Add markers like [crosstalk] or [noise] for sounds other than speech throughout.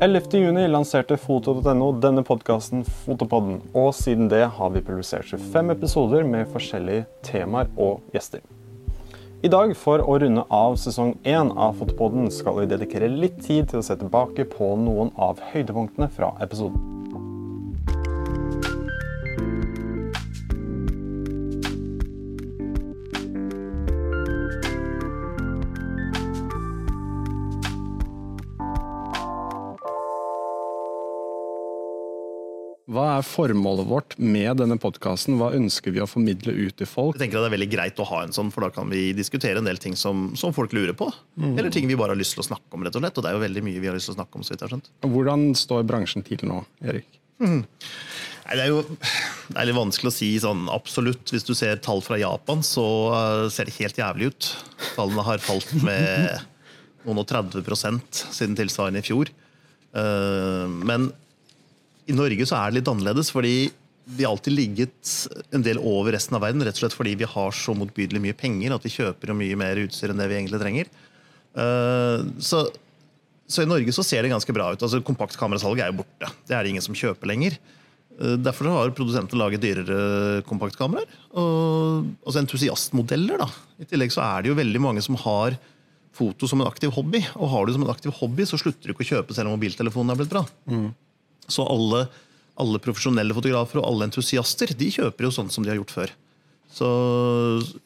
11.6 lanserte foto.no denne podkasten Fotopodden, og siden det har vi publisert 25 episoder med forskjellige temaer og gjester. I dag, for å runde av sesong 1 av Fotopodden, skal vi dedikere litt tid til å se tilbake på noen av høydepunktene fra episoden. Er formålet vårt med denne podkasten? Hva ønsker vi å formidle ut til folk? Jeg tenker at Det er veldig greit å ha en sånn, for da kan vi diskutere en del ting som, som folk lurer på. Eller ting vi bare har lyst til å snakke om. rett Og slett, og det er jo veldig mye vi har lyst til å snakke om. så vidt jeg har skjønt. Hvordan står bransjen til nå, Erik? Nei, det er jo det er litt vanskelig å si sånn absolutt. Hvis du ser tall fra Japan, så uh, ser det helt jævlig ut. Tallene har falt med noen og 30% siden tilsvarende i fjor. Uh, men i Norge så er det litt annerledes, fordi vi har alltid ligget en del over resten av verden. Rett og slett fordi vi har så motbydelig mye penger at vi kjøper mye mer utstyr enn det vi egentlig trenger. Uh, så, så, i Norge så ser det ganske bra ut. altså Kompaktkamerasalget er jo borte. Det er det ingen som kjøper lenger. Uh, derfor har produsenter laget dyrere kompaktkameraer. Og, altså entusiastmodeller. da. I tillegg så er det jo veldig mange som har foto som en aktiv hobby. Og har du som en aktiv hobby, så slutter du ikke å kjøpe selv om mobiltelefonen er blitt bra. Mm. Så alle, alle, profesjonelle fotografer og alle entusiaster de kjøper jo sånn som de har gjort før. Så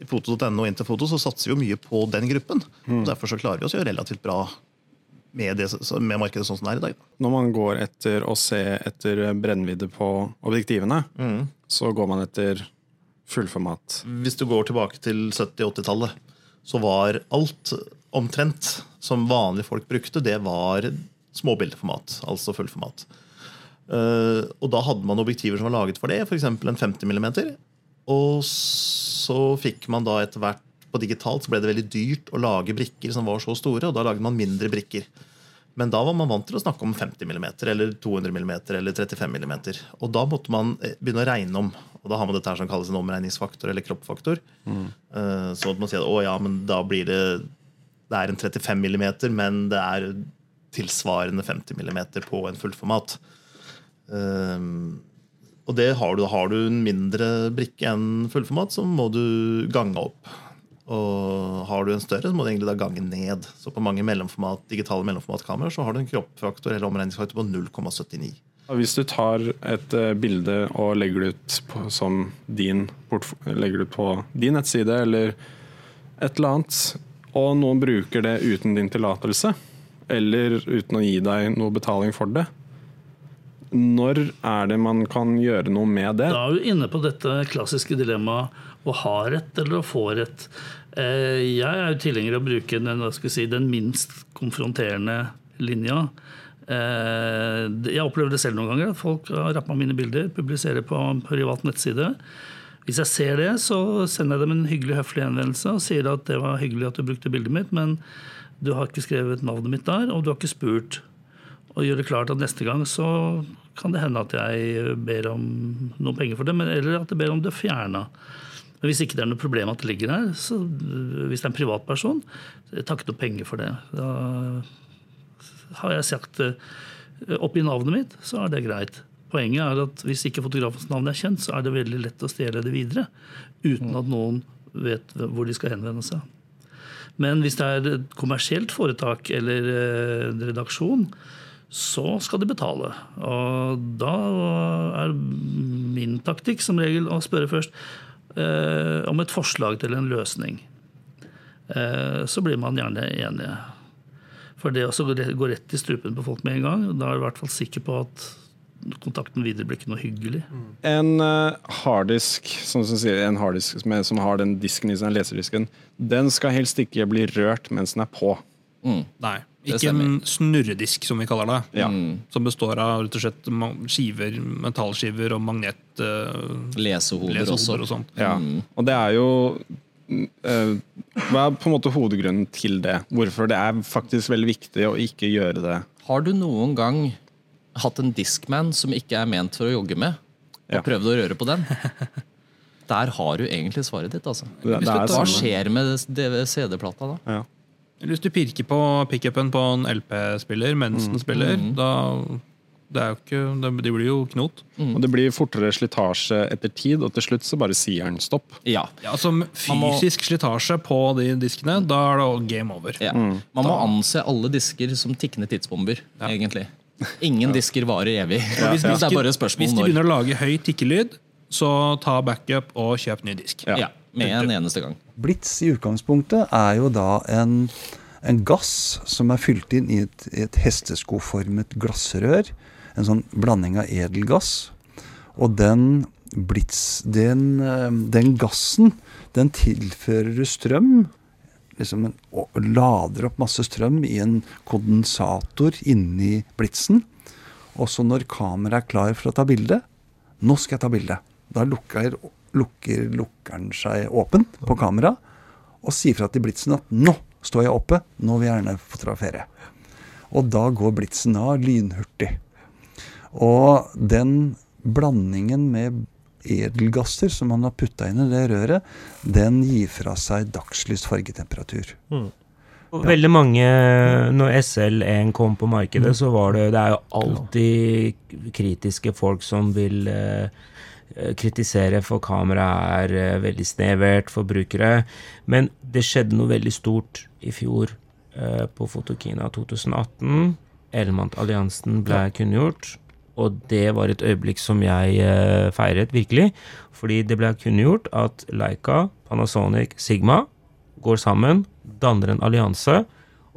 I foto.no og Interfoto så satser vi jo mye på den gruppen. Mm. og Derfor så klarer vi oss jo relativt bra med, det, med, markedet sånn som det er i dag. Når man går etter å se etter brennvidde på objektivene, mm. så går man etter fullformat. Hvis du går tilbake til 70-80-tallet, så var alt omtrent som vanlige folk brukte, det var småbildeformat, altså fullformat. Uh, og da hadde man objektiver som var laget for det, f.eks. en 50 mm. Og så fikk man da etter hvert på digitalt så ble det veldig dyrt å lage brikker som var så store, og da lagde man mindre brikker. Men da var man vant til å snakke om 50 mm, eller 200 mm eller 35 mm. Og da måtte man eh, begynne å regne om. Og da har man dette her som kalles en omregningsfaktor eller kroppfaktor. Mm. Uh, så man sier at å ja, men da blir det Det er en 35 mm, men det er tilsvarende 50 mm på en fullformat. Um, og det har du, har du en mindre brikke enn fullformat, så må du gange opp. Og har du en større, så må du egentlig da gange ned. Så på mange mellomformat, digitale mellomformatkameraer så har du en kroppfaktor eller omregningsfaktor på 0,79. Hvis du tar et uh, bilde og legger det ut på, som din, legger det på din nettside eller et eller annet, og noen bruker det uten din tillatelse, eller uten å gi deg noe betaling for det, når er det man kan gjøre noe med det? Da er du inne på dette klassiske dilemmaet å ha rett eller å få rett. Eh, jeg er jo tilhenger av å bruke den, si, den, minst konfronterende linja. Eh, jeg opplever det selv noen ganger. Folk har rappa mine bilder, publiserer på privat nettside. Hvis jeg ser det, så sender jeg dem en hyggelig, høflig henvendelse og sier at det var hyggelig at du brukte bildet mitt, men du har ikke skrevet navnet mitt der, og du har ikke spurt. Og gjør det klart at neste gang så kan det hende at jeg ber om noen penger for det, eller at jeg ber om det fjerna. Men hvis ikke det er noe problem at det ligger der, så hvis det er en privatperson, jeg tar ikke noe penger for det. Da har jeg sagt eh, oppi navnet mitt, så er det greit. Poenget er at hvis ikke fotografens navn er kjent, så er det veldig lett å stjele det videre. Uten at noen vet hvor de skal henvende seg. Men hvis det er et kommersielt foretak eller eh, en redaksjon, så skal de betale. Og da er min taktikk som regel å spørre først eh, om et forslag til en løsning. Eh, så blir man gjerne enige. For det å gå rett i strupen på folk med en gang, da er du i hvert fall sikker på at kontakten videre blir ikke noe hyggelig. En uh, harddisk som, sier, en harddisk som, som, har den disken i seg, leserdisken, den skal helst ikke bli rørt mens den er på. Mm. Nei. Ikke en snurredisk, som vi kaller det. Ja. Mm. Som består av rett og slett skiver, metallskiver og magnet... Uh, lesehoder, lesehoder og sånt. Ja. Mm. Og det er jo uh, Hva er på en måte hovedgrunnen til det? Hvorfor det er faktisk veldig viktig å ikke gjøre det? Har du noen gang hatt en diskman som ikke er ment for å jogge med, og ja. prøvd å røre på den? [laughs] Der har du egentlig svaret ditt. altså. Det, det Hva skjer med CD-plata da? Ja. Hvis du pirker på pickupen på en LP-spiller mens den spiller, da det er jo ikke, det, blir jo knot. Og det blir fortere slitasje etter tid, og til slutt så bare sier den stopp. Ja. Ja, altså Fysisk slitasje på de diskene, da er det game over. ja. Man må anse alle disker som tikkende tidsbomber, egentlig. [laughs] Ingen disker varer evig. [laughs] Hvis, Det hvis, er de, begynner å lage høy tikkelyd, så ta backup og kjøp ny disk. Ja, med en eneste gang. Blitz i utgangspunktet er jo da en, en gass som er fylt inn i et, et hesteskoformet glassrør. En sånn blanding av edelgass. Og den blitz Den, eh, den gassen, den tilfører du strøm. Liksom en, lader opp masse strøm i en kondensator inni blitsen. Og så når kameraet er klar for å ta bilde Nå skal jeg ta bilde. Da lukker, lukker lukkeren seg åpen på kamera og sier fra til blitsen at 'nå står jeg oppe, nå vil jeg gjerne fotografere'. Og da går blitsen av lynhurtig. Og den blandingen med edelgasser som man har putta inn i det røret, den gir fra seg dagslys fargetemperatur. Og Veldig mange, når SL1 kom på markedet, så var det Det er jo alltid kritiske folk som vil eh, kritisere for kameraet er eh, veldig snevert for brukere. Men det skjedde noe veldig stort i fjor eh, på Fotokina 2018. Elmant-alliansen ble kunngjort. Og det var et øyeblikk som jeg eh, feiret virkelig. Fordi det ble kunngjort at Leica, Panasonic, Sigma går sammen, danner en allianse,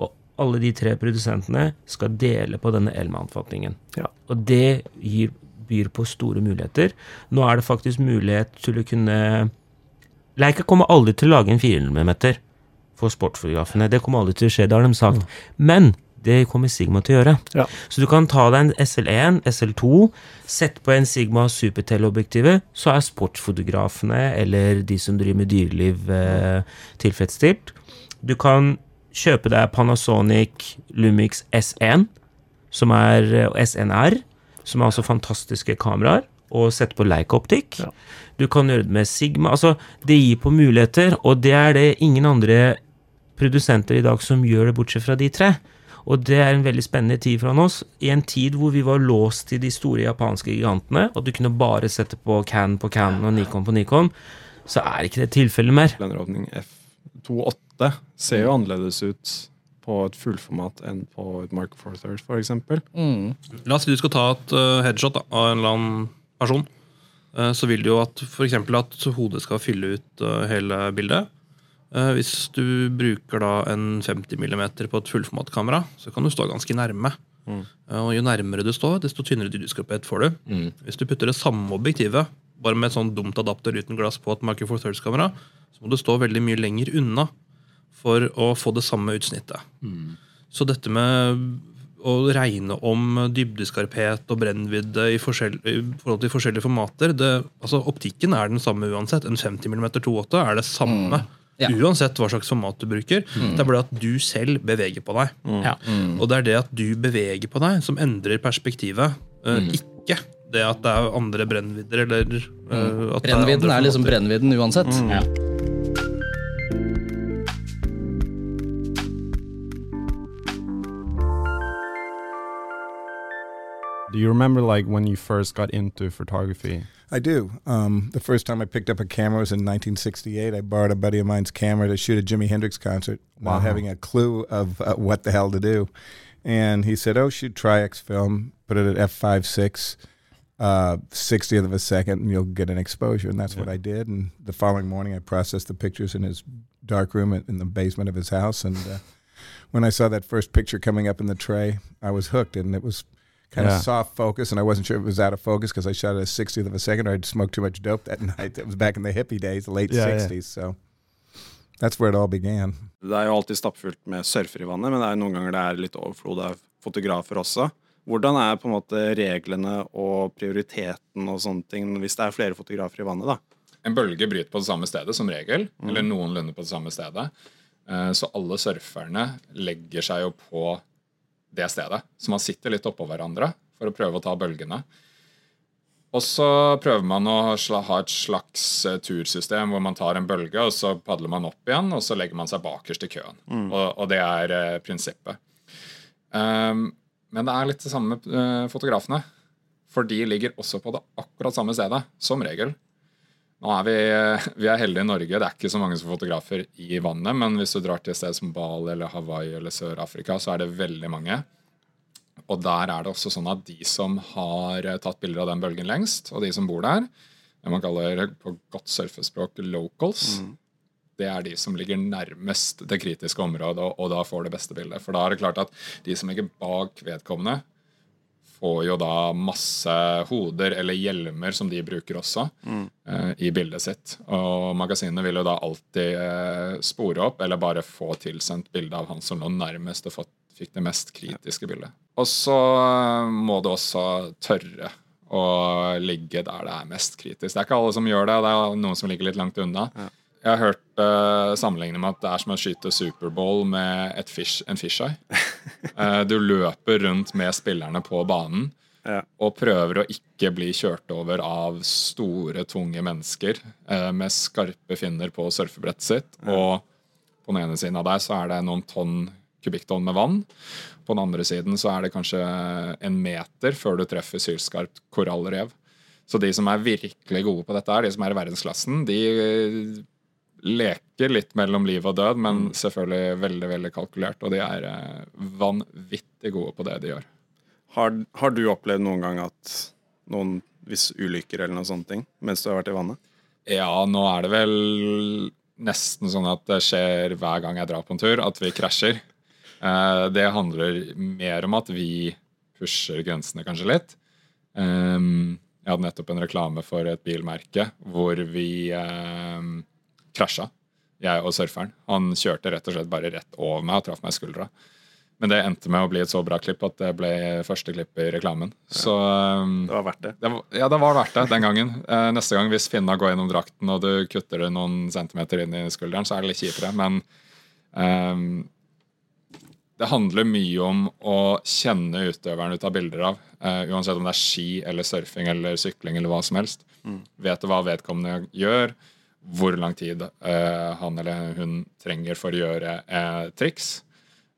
og alle de tre produsentene skal dele på denne elmannfatningen. Ja. Og det gir, byr på store muligheter. Nå er det faktisk mulighet til å kunne Leica kommer aldri til å lage en 400 mm for sportsfotografene. Det kommer aldri til å skje, det har de sagt. Men det kommer Sigma til å gjøre. Ja. Så du kan ta deg en SL1, SL2, sette på en Sigma superteleobjektivet, så er sportsfotografene eller de som driver med dyreliv, eh, tilfredsstilt. Du kan kjøpe deg Panasonic Lumix S1, som er eh, SNR, som er altså fantastiske kameraer, og sette på Leica-optikk. Ja. Du kan gjøre det med Sigma. Altså, det gir på muligheter, og det er det ingen andre produsenter i dag som gjør det, bortsett fra de tre. Og det er en veldig spennende tid foran oss. I en tid hvor vi var låst til de store japanske gigantene, og du kunne bare sette på Canon på Canon og Nikon på Nikon, så er ikke det tilfellet mer. Blenderåpning F28 ser jo annerledes ut på et fullformat enn på et Mark Four Third, f.eks. La oss si du skal ta et eh, headshot da, av en eller annen person. Eh, så vil du jo at for eksempel at hodet skal fylle ut eh, hele bildet. Eh, hvis du bruker da en 50 mm på et fullformatkamera, så kan du stå ganske nærme. Mm. og Jo nærmere du står, desto tynnere dydiskopet får du. Hvis du putter det samme objektivet, bare med et sånn dumt adapter uten glass på et Marker for Thirds-kamera, så må du stå veldig mye lenger unna for å få det samme utsnittet. Så dette med å regne om dybdeskarphet og brennvidde i, i forhold til forskjellige formater det, altså Optikken er den samme uansett. En 50 mm 2.8 er det samme. Ja. Uansett hva slags format du bruker. Det er bare at du selv beveger på deg. Ja. Og det er det at du beveger på deg, som endrer perspektivet. Eh, Ikke det at det er andre brennvidder eller er Brennvidden er liksom brennvidden uansett. Ja. Do you remember like when you first got into photography? I do. Um, the first time I picked up a camera was in 1968. I borrowed a buddy of mine's camera to shoot a Jimi Hendrix concert, not having a clue of uh, what the hell to do. And he said, "Oh, shoot Tri-X film. Put it at f5.6, uh, 60th of a second, and you'll get an exposure." And that's what I did. And the following morning, I processed the pictures in his dark room in the basement of his house. And uh, when I saw that first picture coming up in the tray, I was hooked, and it was kind Yeah. of soft focus, and I wasn't sure if it was out of focus because I shot at a 60th of a second, or I'd smoked too much dope that [laughs] night. It was back in the hippie days, the late Yeah, yeah. So that's where it all began. Det er jo alltid stappfullt med surfere i vannet, men det er noen ganger det er litt overflod av fotografer også. Hvordan er på en måte reglene og prioriteten og sånne ting hvis det er flere fotografer i vannet? da? En bølge bryter på det samme stedet som regel, eller noenlunde på det samme stedet. Eh, Så alle surferne legger seg jo på det stedet. Så man sitter litt oppå hverandre for å prøve å ta bølgene. Og så prøver man å ha et slags eh, tursystem hvor man tar en bølge, og så padler man opp igjen, og så legger man seg bakerst i køen. Og, og det er eh, prinsippet. Um, men det er litt det samme med eh, fotografene. For de ligger også på det akkurat samme stedet, som regel. Nå er vi, [laughs] vi er heldige i Norge. Det er ikke så mange som fotografer i vannet, men hvis du drar til et sted som Bali eller Hawaii eller Sør-Afrika, så er det veldig mange. Og der er det også sånn at de som har tatt bilder av den bølgen lengst, og de som bor der, det man kaller på godt surfespråk locals, det er de som ligger nærmest det kritiske området, og, og da får det beste bildet. For da er det klart at de som ligger bak vedkommende, får jo da masse hoder eller hjelmer som de bruker også eh, i bildet sitt. Og magasinet vil jo da alltid uh, spore opp eller bare få tilsendt bilde av han som lå nærmest og fått, fikk det mest kritiske bildet. Og så eh, må du også tørre å ligge der det er mest kritisk. Det er ikke alle som gjør det, det er noen som ligger litt langt unna. Jeg har hørt uh, sammenlignet med at det er som å skyte Superbowl med et fish, en fisheye. uh, [laughs] du løper rundt med spillerne på banen Ja. og prøver å ikke bli kjørt over av store, tunge mennesker uh, med skarpe finner på surfebrettet sitt. Og på den ene siden av deg så er det noen tonn kubikktonn med vann. På den andre siden så er det kanskje en meter før du treffer sylskarpt korallrev. Så de som er virkelig gode på dette, her, de som er i verdensklassen, de eh, leker litt mellom liv og død, men selvfølgelig veldig veldig kalkulert. Og de er eh, vanvittig gode på det de gjør. Har, har du opplevd noen gang at noen hvis ulykker eller noen sånne ting mens du har vært i vannet? Ja, nå er det vel nesten sånn at det skjer hver gang jeg drar på en tur, at vi krasjer. Eh, Det handler mer om at vi pusher grensene kanskje litt. Um, Jeg hadde nettopp en reklame for et bilmerke hvor vi um, krasja, jeg og surferen. Han kjørte rett og slett bare rett over meg og traff meg i skuldra. Men det endte med å bli et så bra klipp at det ble første klipp i reklamen. Så um, Det var verdt det. det var, ja, det var verdt det den gangen. [laughs] Eh, neste gang hvis finna går gjennom drakten og du kutter det noen centimeter inn i skulderen, så er det litt kjipere. Men um, det handler mye om å kjenne utøveren du tar bilder av. Uh, uansett om det er ski eller surfing eller sykling eller hva som helst. Vet du hva vedkommende gjør? Hvor lang tid eh, han eller hun trenger for å gjøre eh, triks?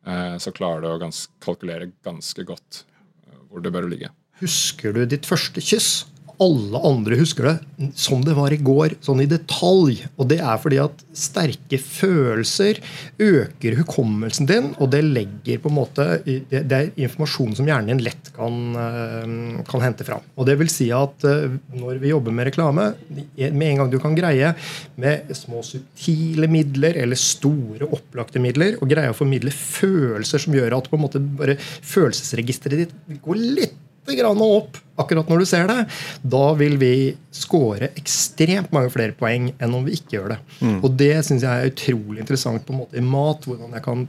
Eh, så klarer du å gans kalkulere ganske godt eh, hvor det bør ligge. Husker du ditt første kyss? Alle andre husker det som det var i går, sånn i detalj. Og det er fordi at sterke følelser øker hukommelsen din, og det legger på en måte Det er informasjon som hjernen din lett kan, eh, kan hente fram. Og det vil si at eh, når vi jobber med reklame, med en gang du kan greie med små subtile midler eller store opplagte midler, og greie å formidle følelser som gjør at på en måte bare følelsesregisteret ditt går litt grann opp akkurat når du ser det, da vil vi score ekstremt mange flere poeng enn om vi ikke gjør det. Og det syns jeg er utrolig interessant på en måte i mat. Hvordan jeg kan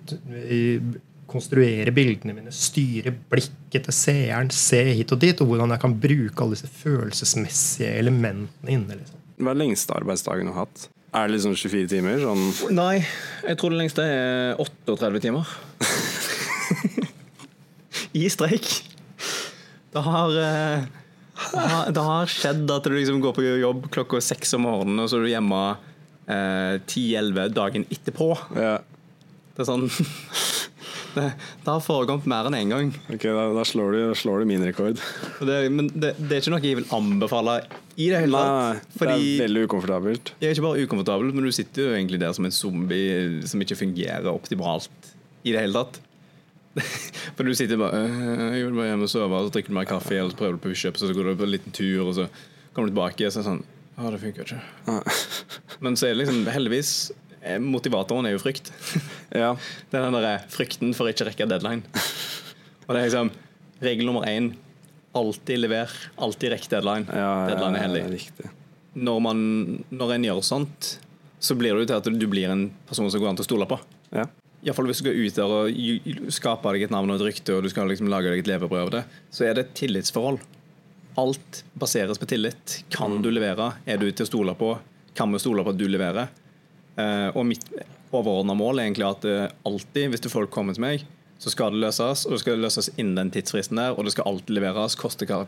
konstruere bildene mine, styre blikket til seeren, se hit og dit, og hvordan jeg kan bruke alle disse følelsesmessige elementene inne. liksom. Hva er lengste arbeidsdagen du har hatt? Er det liksom 24 timer? Sånn Nei, jeg tror det lengste er 38 timer. [laughs] I streik. Det har, eh, det har, det har skjedd at du liksom går på jobb klokka seks om morgenen, og så er du hjemme ti-elleve eh, dagen etterpå. ja. Det er sånn [laughs] Det, det har foregått mer enn én en gang. Ok, da, da, slår du, slår du min rekord. Det, men det, det er ikke noe jeg vil anbefale i det hele Nei, Fordi, det er veldig ukomfortabelt. Jeg er ikke bare ukomfortabel, men du sitter jo egentlig der som en zombie som ikke fungerer optimalt i det hele tatt. [laughs] For du sitter bare øh, Jeg vil bare hjem og sove, og så drikker du mer kaffe, eller så prøver du på pushups, og så går du på en liten tur, og så kommer du tilbake, og så er det sånn Å, det funker ikke. Men så er det liksom heldigvis eh, Motivatoren er jo frykt. Ja. Det [laughs] er den der frykten for å ikke rekke deadline. Og det er liksom regel nummer én. Alltid lever. Alltid rekk deadline. Ja, ja, deadline er hellig når, man, når en gjør sånt, så blir det jo til at du blir en person som går an til å stole på. Ja. Iallfall hvis du skal ut der og skape deg et navn og et rykte, og du skal liksom lage deg et levebrød av det, så er det et tillitsforhold. Alt baseres på tillit. Kan du levere? Er du til å stole på? Kan vi stole på at du leverer? Eh, og mitt overordna mål er egentlig at eh, alltid, hvis det folk kommer til meg, så skal det løses, og det skal løses innen den tidsfristen der, og det skal alltid leveres, koste hva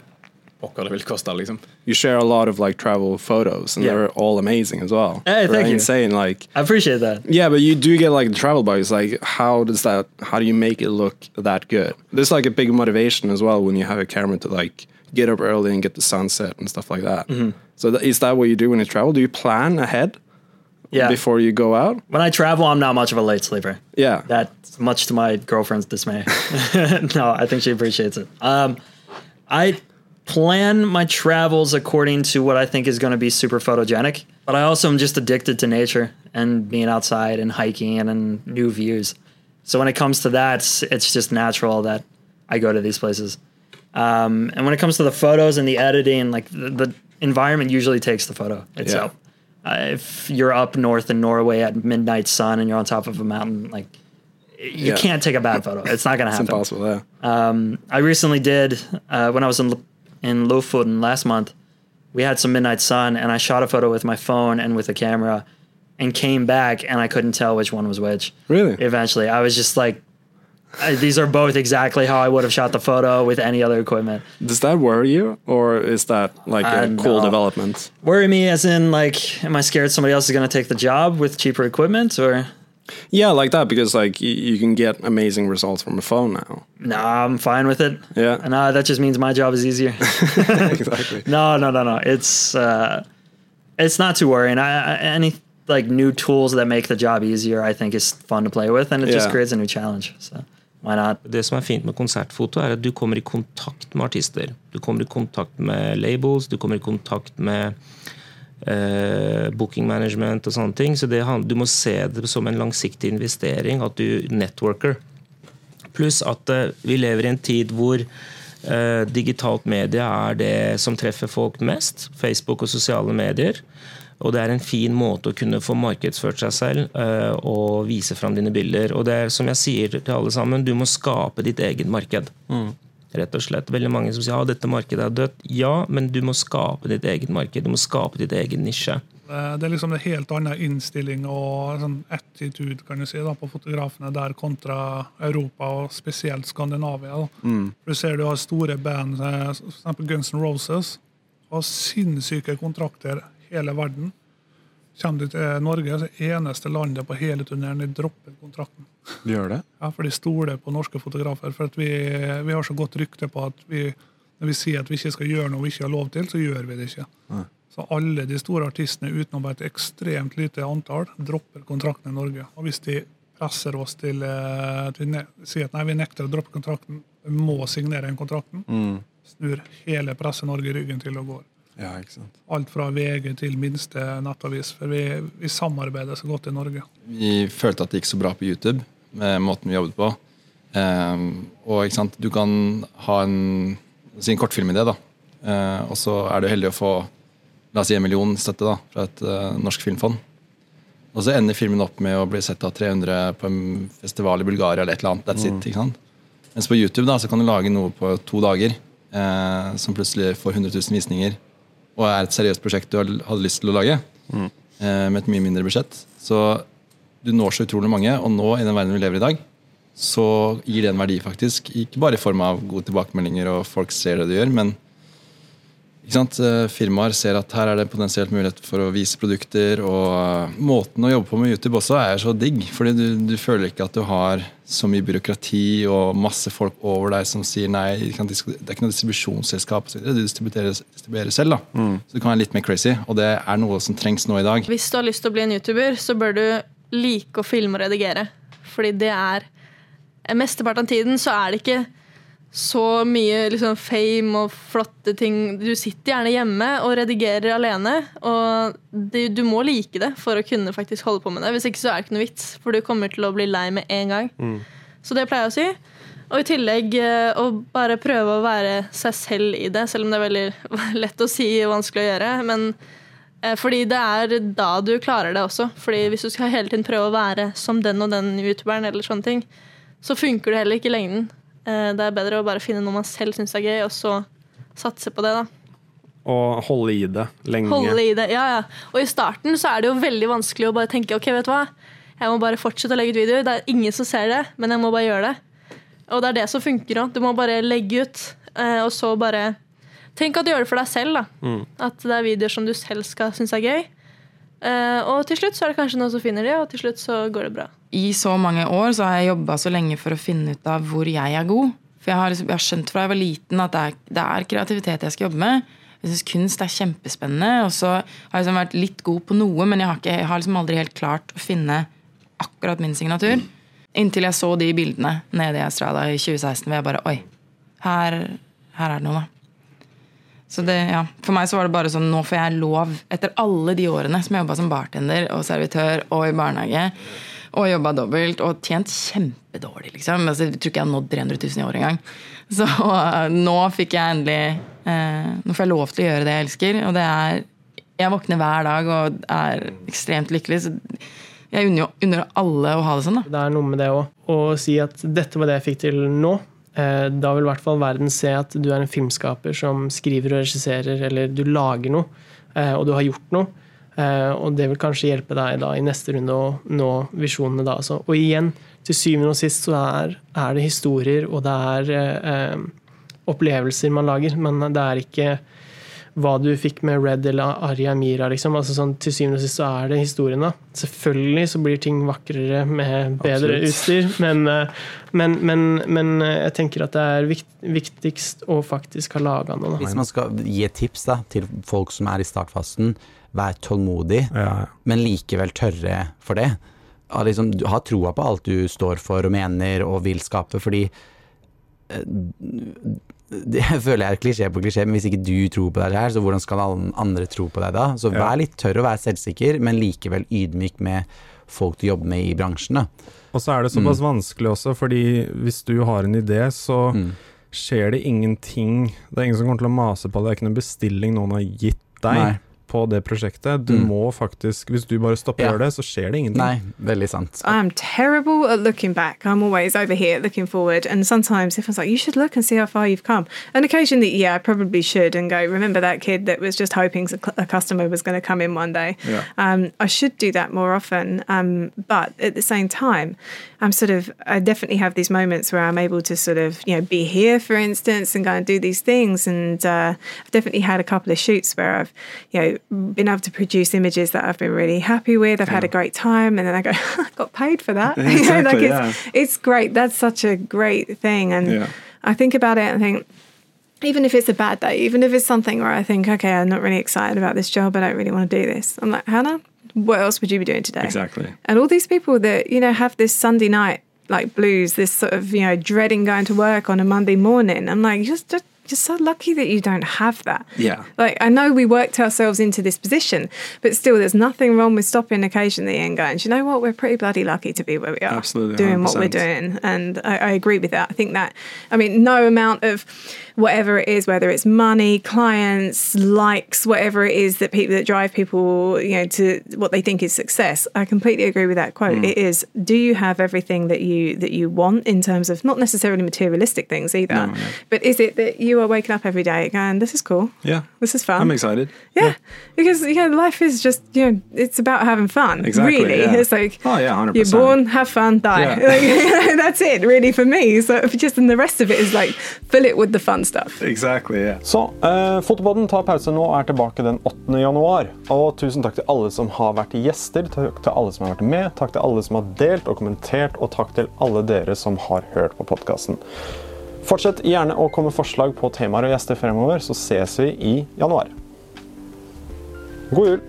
pokker det vil koste, liksom. You share a lot of like travel photos, and Yeah. they're all amazing as well. Hey, thank you. insane. Like I appreciate that. Yeah, but you do get like the travel bugs. Like, how does that? How do you make it look that good? There's like a big motivation as well when you have a camera to like get up early and get the sunset and stuff like that. Mhm. So th- is that what you do when you travel? Do you plan ahead? Yeah. Before you go out? When I travel, I'm not much of a late sleeper. Yeah. That's much to my girlfriend's dismay. [laughs] no, I think she appreciates it. Um, I plan my travels according to what I think is going to be super photogenic, but I also am just addicted to nature and being outside and hiking and, and new views. So when it comes to that, it's, just natural that I go to these places. Um, and when it comes to the photos and the editing, like the, the environment usually takes the photo itself. Uh, if you're up north in Norway at midnight sun and you're on top of a mountain, like you Yeah. can't take a bad photo. It's not going to happen. It's impossible. Yeah. Um, I recently did uh, when I was in in Lofoten last month. We had some midnight sun, and I shot a photo with my phone and with a camera, and came back, and I couldn't tell which one was which. Really? Eventually, I was just like, "These are both exactly how I would have shot the photo with any other equipment." Does that worry you, or is that like a Uh, cool no. development? Worry me, as in like, am I scared somebody else is going to take the job with cheaper equipment, or? Yeah, like that because like you, you can get amazing results from a phone now. No, I'm fine with it. Yeah. And uh, that just means my job is easier. [laughs] [laughs] exactly. No, no, no, no. It's uh, it's not too worrying. I, I, any like new tools that make the job easier, I think is fun to play with, and it just creates a new challenge. So why not? Det som er fint med konsertfoto, er at du kommer i kontakt med artister. Du kommer i kontakt med labels, du kommer i kontakt med eh, booking management og sånne ting. Så det, du må se det som en langsiktig investering, at du networker. Pluss at eh, vi lever i en tid hvor eh, digitalt medie er det som treffer folk mest. Facebook og sosiale medier. Og det er en fin måte å kunne få markedsført seg selv og vise fram dine bilder. Og det er som jeg sier til alle sammen, du må skape ditt eget marked. Rett og slett. Veldig mange som sier at dette markedet er dødt. Ja, men du må skape ditt eget marked. Du må skape ditt egen nisje. Eh, Det er liksom en helt annen innstilling og sånn attitude kan du si, da, på fotografene der kontra Europa, og spesielt Skandinavia. Da. Mm. Du ser du har store band, f.eks. for eksempel Guns N' Roses, og sinnssyke kontrakter hele verden. Kommer du til Norge, så er det eneste landet på hele turneen de dropper kontrakten. De gjør det? Ja, For de stoler på norske fotografer. For vi, vi har så godt rykte på at vi, når vi sier at vi ikke skal gjøre noe vi ikke har lov til, så gjør vi det ikke. Nei. Så alle de store artistene utenom et ekstremt lite antall dropper kontrakten i Norge. Og hvis de presser oss til eh, at vi sier at nei, vi nekter å droppe kontrakten, vi må signere den kontrakten, Mm. snur hele Presse-Norge ryggen til og går. Ja, ikke sant. Alt fra VG til minste nettavis. For vi, vi samarbeider så godt i Norge. Vi følte at det gikk så bra på YouTube med måten vi jobbet på. Um, og ikke sant, du kan ha en, si en kortfilmidé, da. Uh, og så er du heldig å få la oss si en million støtte da, fra et uh, norsk filmfond. Og så ender filmen opp med å bli sett av 300 på en festival i Bulgaria eller et eller annet. That's Mm. it, ikke sant? Mens på YouTube da, så kan du lage noe på to dager eh, som plutselig får 100 000 visninger, og er et seriøst prosjekt du hadde lyst til å lage, Mm. eh, med et mye mindre budsjett. Så du når så utrolig mange, og nå i den verden vi lever i i dag, så gir det en verdi, faktisk. Ikke bare i form av gode tilbakemeldinger og folk ser det du gjør, men firmaer ser at her er det potensielt mulighet for å vise produkter. Og eh, måten å jobbe på med YouTube også er så digg, fordi du, du føler ikke at du har så mye byråkrati og masse folk over deg som sier nei, det er ikke noe distribusjonsselskap. Du distribuerer, distribuerer selv, da. Så du kan være litt mer crazy, og det er noe som trengs nå i dag. Hvis du har lyst til å bli en YouTuber, så bør du like å filme og redigere. Fordi det er Mesteparten av tiden så er det ikke så mye liksom, fame og flotte ting. Du sitter gjerne hjemme og redigerer alene, og du, du må like det for å kunne faktisk holde på med det. Hvis ikke så er det ikke noe vits, for du kommer til å bli lei med en gang. Så det pleier jeg å si. Og i tillegg eh, å bare prøve å være seg selv i det, selv om det er veldig [laughs] lett å si og vanskelig å gjøre. Men eh, fordi det er da du klarer det også. Fordi hvis du skal hele tiden prøve å være som den og den youtuberen, eller sånne ting, så funker det heller ikke i lengden. Eh, Det er bedre å bare finne noe man selv syns er gøy, og så satse på det, da. Og holde i det lenge. Holde i det, ja, ja. Og i starten så er det jo veldig vanskelig å bare tenke ok, vet du hva, jeg må bare fortsette å legge ut videoer. Det er ingen som ser det, men jeg må bare gjøre det. Og det er det som funker òg. Du må bare legge ut, eh, og så bare tenk at du gjør det for deg selv. da. Mm. At det er videoer som du selv skal synes er gøy. Eh, og til slutt så er det kanskje noen som finner det, og til slutt så går det bra. I så mange år så har jeg jobba så lenge for å finne ut av hvor jeg er god. For jeg har, liksom, jeg har skjønt fra jeg var liten at det er, det er kreativitet jeg skal jobbe med. Jeg syns kunst er kjempespennende. Og så har jeg liksom vært litt god på noe, men jeg har, ikke, jeg har liksom aldri helt klart å finne akkurat min signatur. Inntil jeg så de bildene nede i Australia i 2016 hvor jeg bare Oi, her, her er det noe, da. Så det, ja, For meg så var det bare sånn Nå får jeg lov, etter alle de årene som jeg jobba som bartender og servitør og i barnehage, og jobba dobbelt og tjent kjempedårlig, liksom. Altså, tror ikke jeg har nådd 300 000 i år engang. Så uh, nå fikk jeg endelig uh, Nå får jeg lov til å gjøre det jeg elsker, og det er Jeg våkner hver dag og er ekstremt lykkelig. så jeg unner jo alle å ha det sånn. da. Det er noe med det òg. Å si at dette var det jeg fikk til nå. Eh, da vil i hvert fall verden se at du er en filmskaper som skriver og regisserer, eller du lager noe, eh, og du har gjort noe. Eh, og det vil kanskje hjelpe deg da i neste runde å nå visjonene da. Altså. Og igjen, til syvende og sist så er, er det historier, og det er eh, opplevelser man lager, men det er ikke hva du fikk med Red eller Arya Mira. Liksom. Altså sånn, til syvende og sist så er det historien. da. Selvfølgelig så blir ting vakrere med bedre Absolutt. utstyr, men, eh, men, men, men eh, jeg tenker at det er vikt, viktigst å faktisk ha laga noe. Da. Hvis man skal gi et tips da, til folk som er i startfasen, vær tålmodig, men likevel tørre for det. Liksom, ha troa på alt du står for og mener og vil skape, fordi eh, det [laughs] føler jeg er klisjé på klisjé, men hvis ikke du tror på deg her, så hvordan skal alle andre tro på deg da? Så vær litt tørr og vær selvsikker, men likevel ydmyk med folk du jobber med i bransjen. da. Og så er det såpass vanskelig også, fordi hvis du har en idé, så skjer det ingenting. Det er ingen som kommer til å mase på det. Det er ikke noen bestilling noen har gitt deg Nei. På det prosjektet. Du Mm. må faktisk Hvis du bare stopper Ja. å gjøre det, så skjer det ingenting. Nei, veldig sant. I'm terrible at looking back. I'm always over here looking forward. And sometimes everyone's like, you should look and see how far you've come. And occasionally, yeah, I probably should and go, remember that kid that was just hoping a a customer was going to come in one day. Yeah. Um, I should do that more often. Um, but at the same time, I'm sort of, I definitely have these moments where I'm able to sort of, you know, be here, for instance, and go and do these things. And uh, I've definitely had a couple of shoots where I've, you know, been able to produce images that I've been really happy with. I've had a great time. And then I go, [laughs] I got paid for that. [laughs] You know, like Exactly, it's, it's great. That's such a great thing. And Yeah. I think about it and think, even if it's a bad day, even if it's something where I think, okay, I'm not really excited about this job, I don't really want to do this. I'm like, Hannah, what else would you be doing today? Exactly. And all these people that, you know, have this Sunday night like blues, this sort of, you know, dreading going to work on a Monday morning. I'm like, you're just, you're so lucky that you don't have that. Yeah. Like, I know we worked ourselves into this position, but still, there's nothing wrong with stopping occasionally and going, "Do you know what? We're pretty bloody lucky to be where we are. Absolutely, Doing what we're doing. And I, I agree with that. I think that, I mean, no amount of whatever it is, whether it's money, clients, likes, whatever it is that people that drive people, you know, to what they think is success. I completely agree with that quote. Mm. It is, do you have everything that you that you want in terms of not necessarily materialistic things either, No, no. but is it that you are waking up every day going, this is cool. Yeah. This is fun. I'm excited. Yeah, because you know, life is just you know, it's about having fun. Exactly, really, yeah. it's like Oh, yeah, 100%. you're born, have fun, die. Yeah. [laughs] Like, [laughs] that's it, really, for me. So just and the rest of it is like fill it with the fun stuff. Exactly, yeah. Så uh, Fotopodden tar pause nå og er tilbake den 8. januar. Og tusen takk til alle som har vært gjester, takk til alle som har vært med, takk til alle som har delt og kommentert, og takk til alle dere som har hørt på podkasten. Fortsett gjerne å komme forslag på temaer og gjester fremover, så ses vi i januar. God jul!